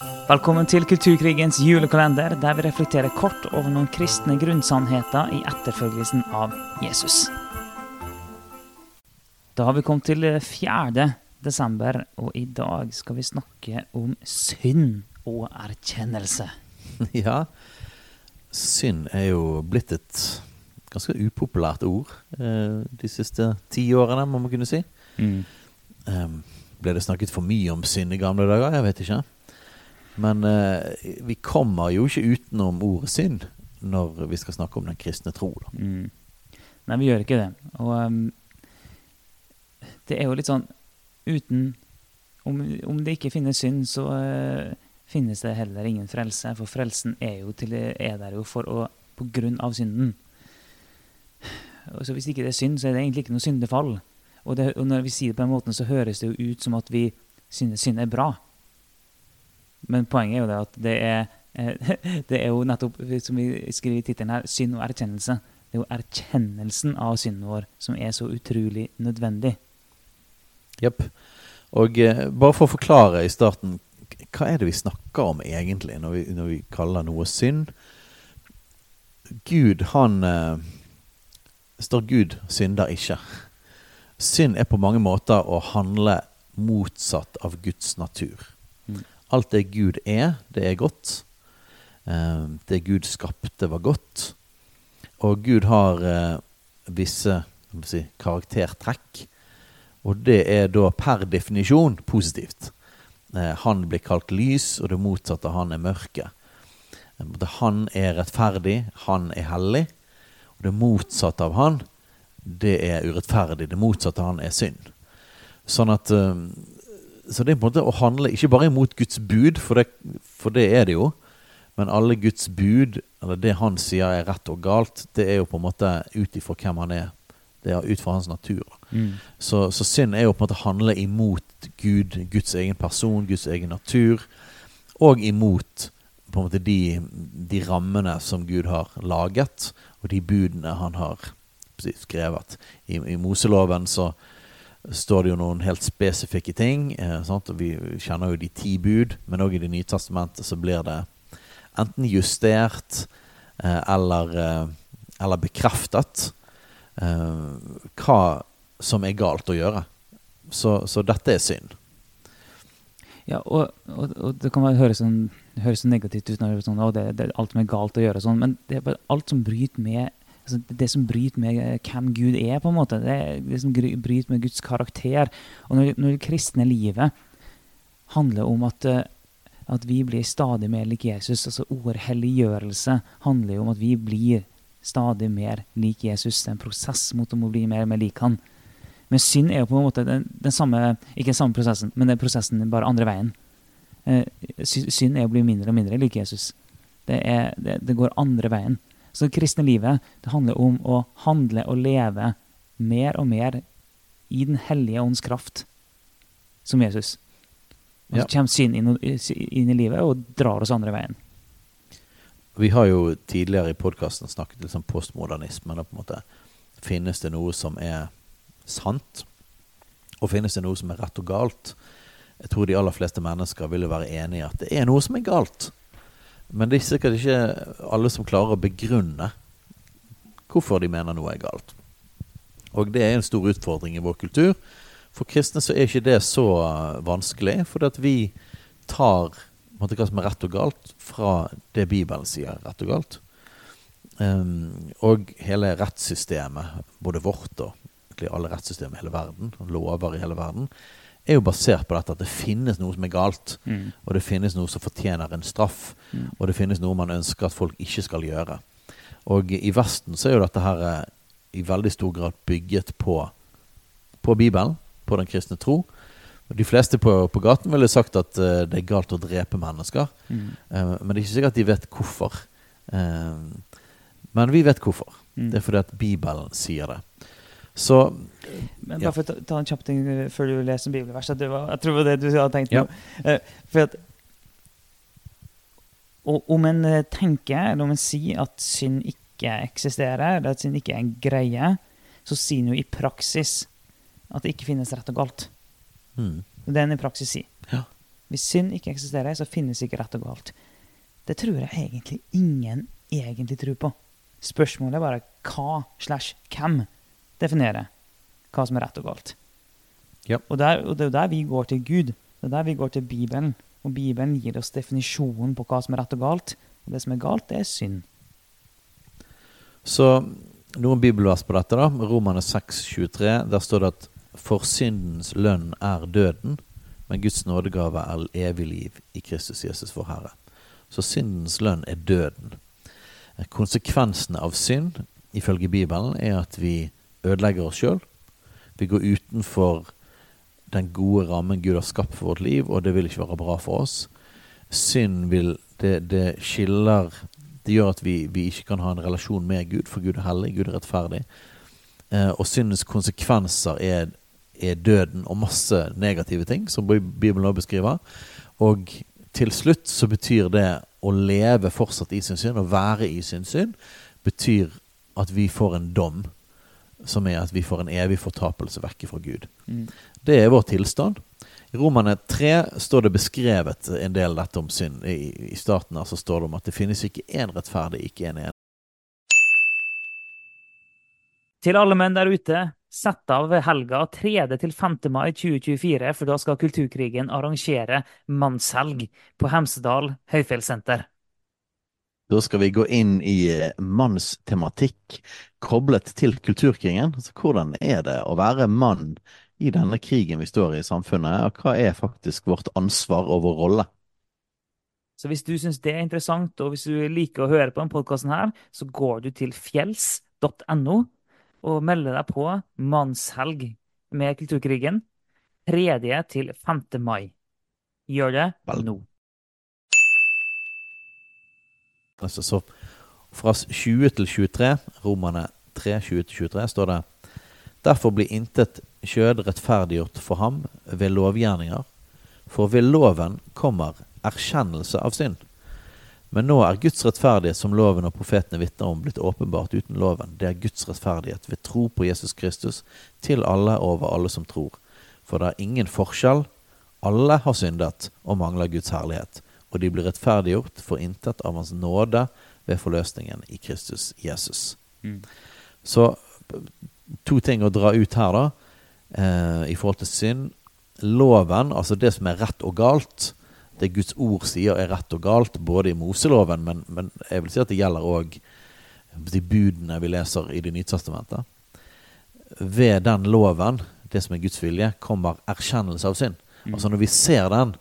Velkommen til Kulturkrigens julekalender, der vi reflekterer kort over noen kristne grunnsannheter i etterfølgelsen av Jesus. Da har vi kommet til 4. desember, og i dag skal vi snakke om synd og erkjennelse. Ja, synd er jo blitt et ganske upopulært ord eh, de siste ti årene, må man kunne si. Mm. Eh, ble det snakket for mye om synd i gamle dager? Jeg vet ikke. Men eh, vi kommer jo ikke utenom ordet synd når vi skal snakke om den kristne tro. Mm. Nei, vi gjør ikke det. Og um, det er jo litt sånn uten Om, om det ikke finnes synd, så uh, finnes det heller ingen frelse. For frelsen er jo til, er der jo for å På grunn av synden. Og så hvis ikke det er synd, så er det egentlig ikke noe syndefall. Og, det, og når vi sier det på den måten, så høres det jo ut som at vi synes synd er bra. Men poenget er jo det at det er, eh, det er jo nettopp, som vi skriver i tittelen her, synd og erkjennelse. Det er jo erkjennelsen av synden vår som er så utrolig nødvendig. Jepp. Og eh, bare for å forklare i starten, hva er det vi snakker om egentlig når vi, når vi kaller noe synd? Gud, han eh, står Gud synder ikke. Synd er på mange måter å handle motsatt av Guds natur. Alt det Gud er, det er godt. Eh, det Gud skapte, var godt. Og Gud har eh, visse si, karaktertrekk. Og det er da per definisjon positivt. Eh, han blir kalt lys, og det motsatte han er mørke. Han er rettferdig, han er hellig. Og det motsatte av han, det er urettferdig. Det motsatte av han er synd. Sånn at Så det er på en måte å handle ikke bare imot Guds bud, for det, for det er det jo. Men alle Guds bud, eller det han sier er rett og galt, det er jo på en måte ut ifra hvem han er. Det er ut fra hans natur. Mm. Så, så synd er jo på en måte å handle imot Gud, Guds egen person, Guds egen natur, og imot på en måte de, de rammene som Gud har laget, og de budene han har skrevet. I, I Moseloven så står det jo noen helt spesifikke ting. Eh, vi kjenner jo de ti bud, men òg i Det nye testamentet så blir det enten justert eh, eller, eh, eller bekreftet eh, hva som er galt å gjøre. Så, så dette er synd. Ja, og, og, og det kan høres sånn, høres så negativt ut når det er sånn, å, det, det er alt som er galt å gjøre, sånn, men det er bare alt som bryter med det som bryter med eh, hvem Gud er, på en måte. Det det som bryter med Guds karakter. Og når, når det kristne livet handler om at, eh, at vi blir stadig mer lik Jesus, altså ordet helliggjørelse handler jo om at vi blir stadig mer lik Jesus. Det er en prosess mot å bli mer og mer lik han. Men synd er jo på en måte den, den samme, ikke den samme prosessen, men er prosessen bare andre veien. Eh, synd er å bli mindre og mindre lik Jesus. Det, er, det, det går andre veien. Så det kristne livet det handler om å handle og leve mer og mer i Den hellige ånds kraft, som Jesus. Og så kommer synd inn, inn i livet og drar oss andre veien. Vi har jo tidligere i podkasten snakket litt om postmodernisme. Da på en måte Finnes det noe som er sant? Og finnes det noe som er rett og galt? Jeg tror de aller fleste mennesker ville være enig i at det er noe som er galt. Men det er sikkert ikke alle som klarer å begrunne hvorfor de mener noe er galt. Og det er en stor utfordring i vår kultur. For kristne så er ikke det så vanskelig, fordi at vi tar måte, hva som er rett og galt, fra det Bibelen sier er rett og galt. Um, og hele rettssystemet, både vårt og alle rettssystemer i hele verden, lover i hele verden, er jo basert på dette at det finnes noe som er galt, Mm. og det finnes noe som fortjener en straff, Mm. og det finnes noe man ønsker at folk ikke skal gjøre. Og i Vesten så er jo dette her eh, i veldig stor grad bygget på, på Bibelen, på den kristne tro. De fleste på, på gaten ville sagt at uh, det er galt å drepe mennesker, Mm. Uh, men det er ikke sikkert at de vet hvorfor. Uh, men vi vet hvorfor. Mm. Det er fordi at Bibelen sier det. Så Men bare for å ta, en kjapp ting eh, før du leser en bibelvers. Det var, jeg tror det var det du hadde tenkt på. Ja. for at om en eh, tenker, eller om en sier at synd ikke eksisterer, eller at synd ikke er en greie, så sier en jo i praksis at det ikke finnes rett og galt. mm, Det er en i praksis sier. Ja. Hvis synd ikke eksisterer, så finnes ikke rett og galt. Det tror jeg egentlig ingen egentlig tror på. Spørsmålet er bare hva slash hvem definerer hva som er rett og galt. Ja. Og, der, og det er jo der vi går til Gud. Det er der vi går til Bibelen. Og Bibelen gir oss definisjonen på hva som er rett og galt. Og det som er galt, det er synd. Så noen bibelvers på dette, da. Romane 6, 23. Der står det at for syndens lønn er døden, men Guds nådegave er evig liv i Kristus Jesus vår Herre. Så syndens lønn er døden. Konsekvensene av synd, ifølge Bibelen, er at vi ødelegger oss sjøl. Vi går utenfor den gode rammen Gud har skapt for vårt liv, og det vil ikke være bra for oss. Synd vil Det, det skiller Det gjør at vi, vi, ikke kan ha en relasjon med Gud, for Gud er hellig, Gud er rettferdig. Eh, og syndens konsekvenser er, er, døden og masse negative ting, som Bibelen også beskriver. Og til slutt så betyr det å leve fortsatt i sin synd, å være i sin synd, betyr at vi får en dom som er at vi får en evig fortapelse vekk fra Gud. Mm. Det er vår tilstand. I Romane 3 står det beskrevet en del dette om synd. I, I, starten her så står det om at det finnes ikke én rettferdig, ikke en en. Til alle menn der ute, sett av helga 3. til 5. mai 2024, for da skal Kulturkrigen arrangere mannshelg på Hemsedal høyfjellssenter. Da skal vi gå inn i eh, mannstematikk koblet til kulturkrigen. Altså, hvordan er det å være mann i denne krigen vi står i i samfunnet, og hva er faktisk vårt ansvar og vår rolle? Så hvis du syns det er interessant, og hvis du liker å høre på denne podkasten her, så går du til fjells.no og melder deg på mannshelg med Kulturkrigen 3. til 5. mai. Gjør det Vel. nå. Altså, så fra 20 til 23, Romane 3, 20 til 23, står det Derfor blir intet kjød rettferdiggjort for ham ved lovgjerninger, for ved loven kommer erkjennelse av synd. Men nå er Guds rettferdighet, som loven og profetene vitner om, blitt åpenbart uten loven. Det er Guds rettferdighet ved tro på Jesus Kristus til alle over alle som tror. For det er ingen forskjell. Alle har syndet og mangler Guds herlighet og de blir rettferdiggjort for intet av Hans nåde ved forløsningen i Kristus Jesus. Mm. Så to ting å dra ut her, da, eh, i forhold til synd. Loven, altså det som er rett og galt, det Guds ord sier er rett og galt, både i Moseloven, men, men jeg vil si at det gjelder òg de budene vi leser i Det nye testamentet. Ved den loven, det som er Guds vilje, kommer erkjennelse av synd. Mm. Altså Når vi ser den,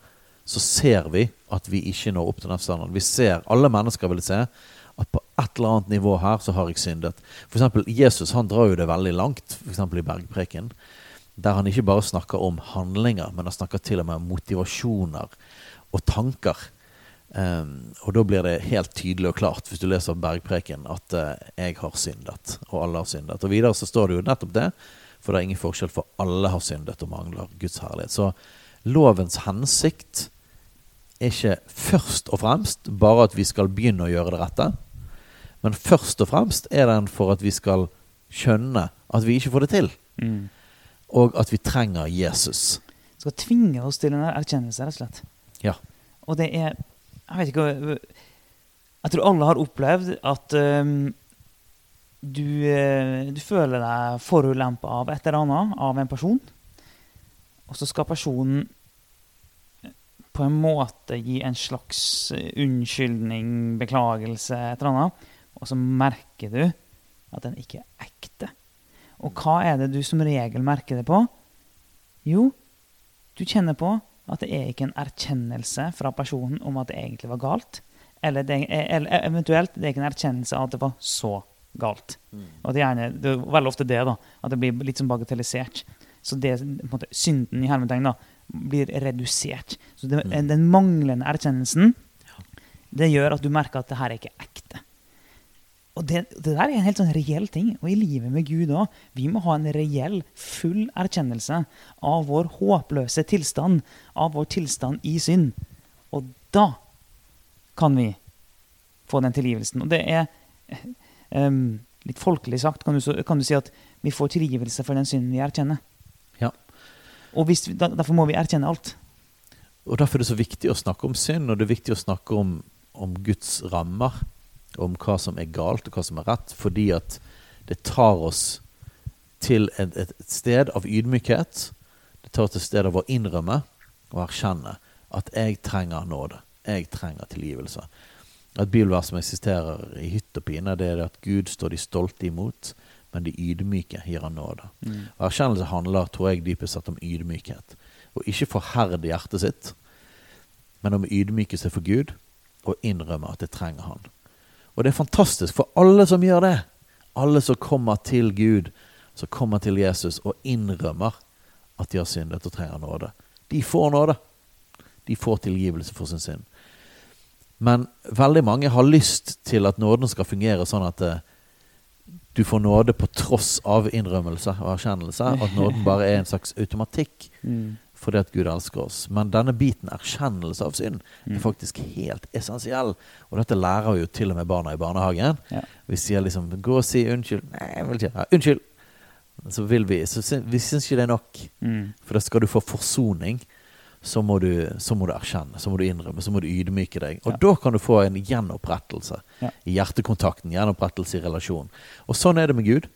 så ser vi at vi ikke når opp til den standarden. Vi ser, Alle mennesker vil se at på et eller annet nivå her så har jeg syndet. For eksempel, Jesus han drar jo det veldig langt, f.eks. i Bergpreken. Der han ikke bare snakker om handlinger, men han snakker til og med om motivasjoner og tanker. Um, og da blir det helt tydelig og klart, hvis du leser Bergpreken, at uh, jeg har syndet, og alle har syndet. Og videre så står det jo nettopp det, for det er ingen forskjell, for alle har syndet og mangler Guds herlighet. Så lovens hensikt er ikke først og fremst bare at vi skal begynne å gjøre det rette, men først og fremst er den for at vi skal skjønne at vi ikke får det til, mm. og at vi trenger Jesus. Det skal tvinge oss til en erkjennelse, rett og slett. Ja. Og det er Jeg vet ikke Jeg tror alle har opplevd at um, du, uh, du, føler deg forulempa av et eller annet, av en person. Og så skal personen på en måte gi en slags eh, unnskyldning, beklagelse, et eller annet, og så merker du at den ikke er ekte. Og hva er det du som regel merker det på? Jo, du kjenner på at det er ikke en erkjennelse fra personen om at det egentlig var galt. Eller, det, eller eventuelt det er ikke en erkjennelse av at det var så galt. Mm. Og det er, gjerne, det er veldig ofte det, da, at det blir litt som bagatellisert. Så det, måte, synden i hermetegn da, blir redusert. Så det, mm. Den manglende erkjennelsen det gjør at du merker at det her er ikke ekte. Og det, det der er en helt sånn reell ting. Og i livet med Gud òg. Vi må ha en reell, full erkjennelse av vår håpløse tilstand, av vår tilstand i synd. Og da kan vi få den tilgivelsen. Og det er um, litt folkelig sagt, kan du, kan du si at vi får tilgivelse for den synden vi erkjenner. Og vi, derfor må vi erkjenne alt. Og Derfor er det så viktig å snakke om synd, og det er viktig å snakke om, om Guds rammer. Om hva som er galt, og hva som er rett. Fordi at det tar oss til et, et, sted av ydmykhet. Det tar oss til et sted av å innrømme og erkjenne at jeg trenger nåde. Jeg trenger tilgivelse. Et bibelvers som eksisterer i hytt og pine, det er at Gud står de stolte imot, men de ydmyke gir han nåde. Mm. Og Erkjennelse handler tror jeg, dypest sett om ydmykhet. Å ikke forherde hjertet sitt, men om ydmyke seg for Gud og innrømme at det trenger han. Og det er fantastisk for alle som gjør det. Alle som kommer til Gud, som kommer til Jesus og innrømmer at de har syndet og trenger nåde. De får nåde. De får tilgivelse for sin synd. Men veldig mange har lyst til at nåden skal fungere sånn at eh, du får nåde på tross av innrømmelse og erkjennelse. At nåden bare er en slags automatikk Mm. fordi at Gud elsker oss. Men denne biten erkjennelse av synd er Mm. faktisk helt essensiell. Og dette lærer vi jo til og med barna i barnehagen. Ja. Vi sier liksom 'gå og si unnskyld'. Nei, jeg vil ikke. Ja, unnskyld. Så vil vi Så vi syns ikke det er nok. Mm. For da skal du få forsoning. Så må, du, så må du erkjenne, så må du innrømme, så må du ydmyke deg. Og Ja. da kan du få en gjenopprettelse Ja. i hjertekontakten, gjenopprettelse i relasjon. Og sånn er det med Gud.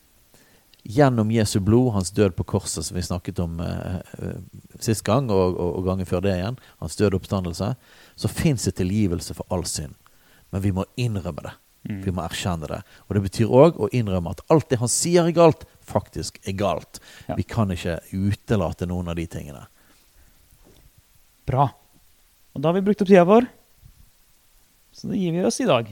Gjennom Jesu blod, hans død på korset, som vi snakket om eh, eh, sist gang, og, og, og gangen før det igjen, hans død oppstandelse, så fins det tilgivelse for all synd. Men vi må innrømme det. Mm. Vi må erkjenne det. Og det betyr òg å innrømme at alt det han sier er galt, faktisk er galt. Ja. Vi kan ikke utelate noen av de tingene. Bra. Og da har vi brukt opp tida vår. Så da gir vi oss i dag.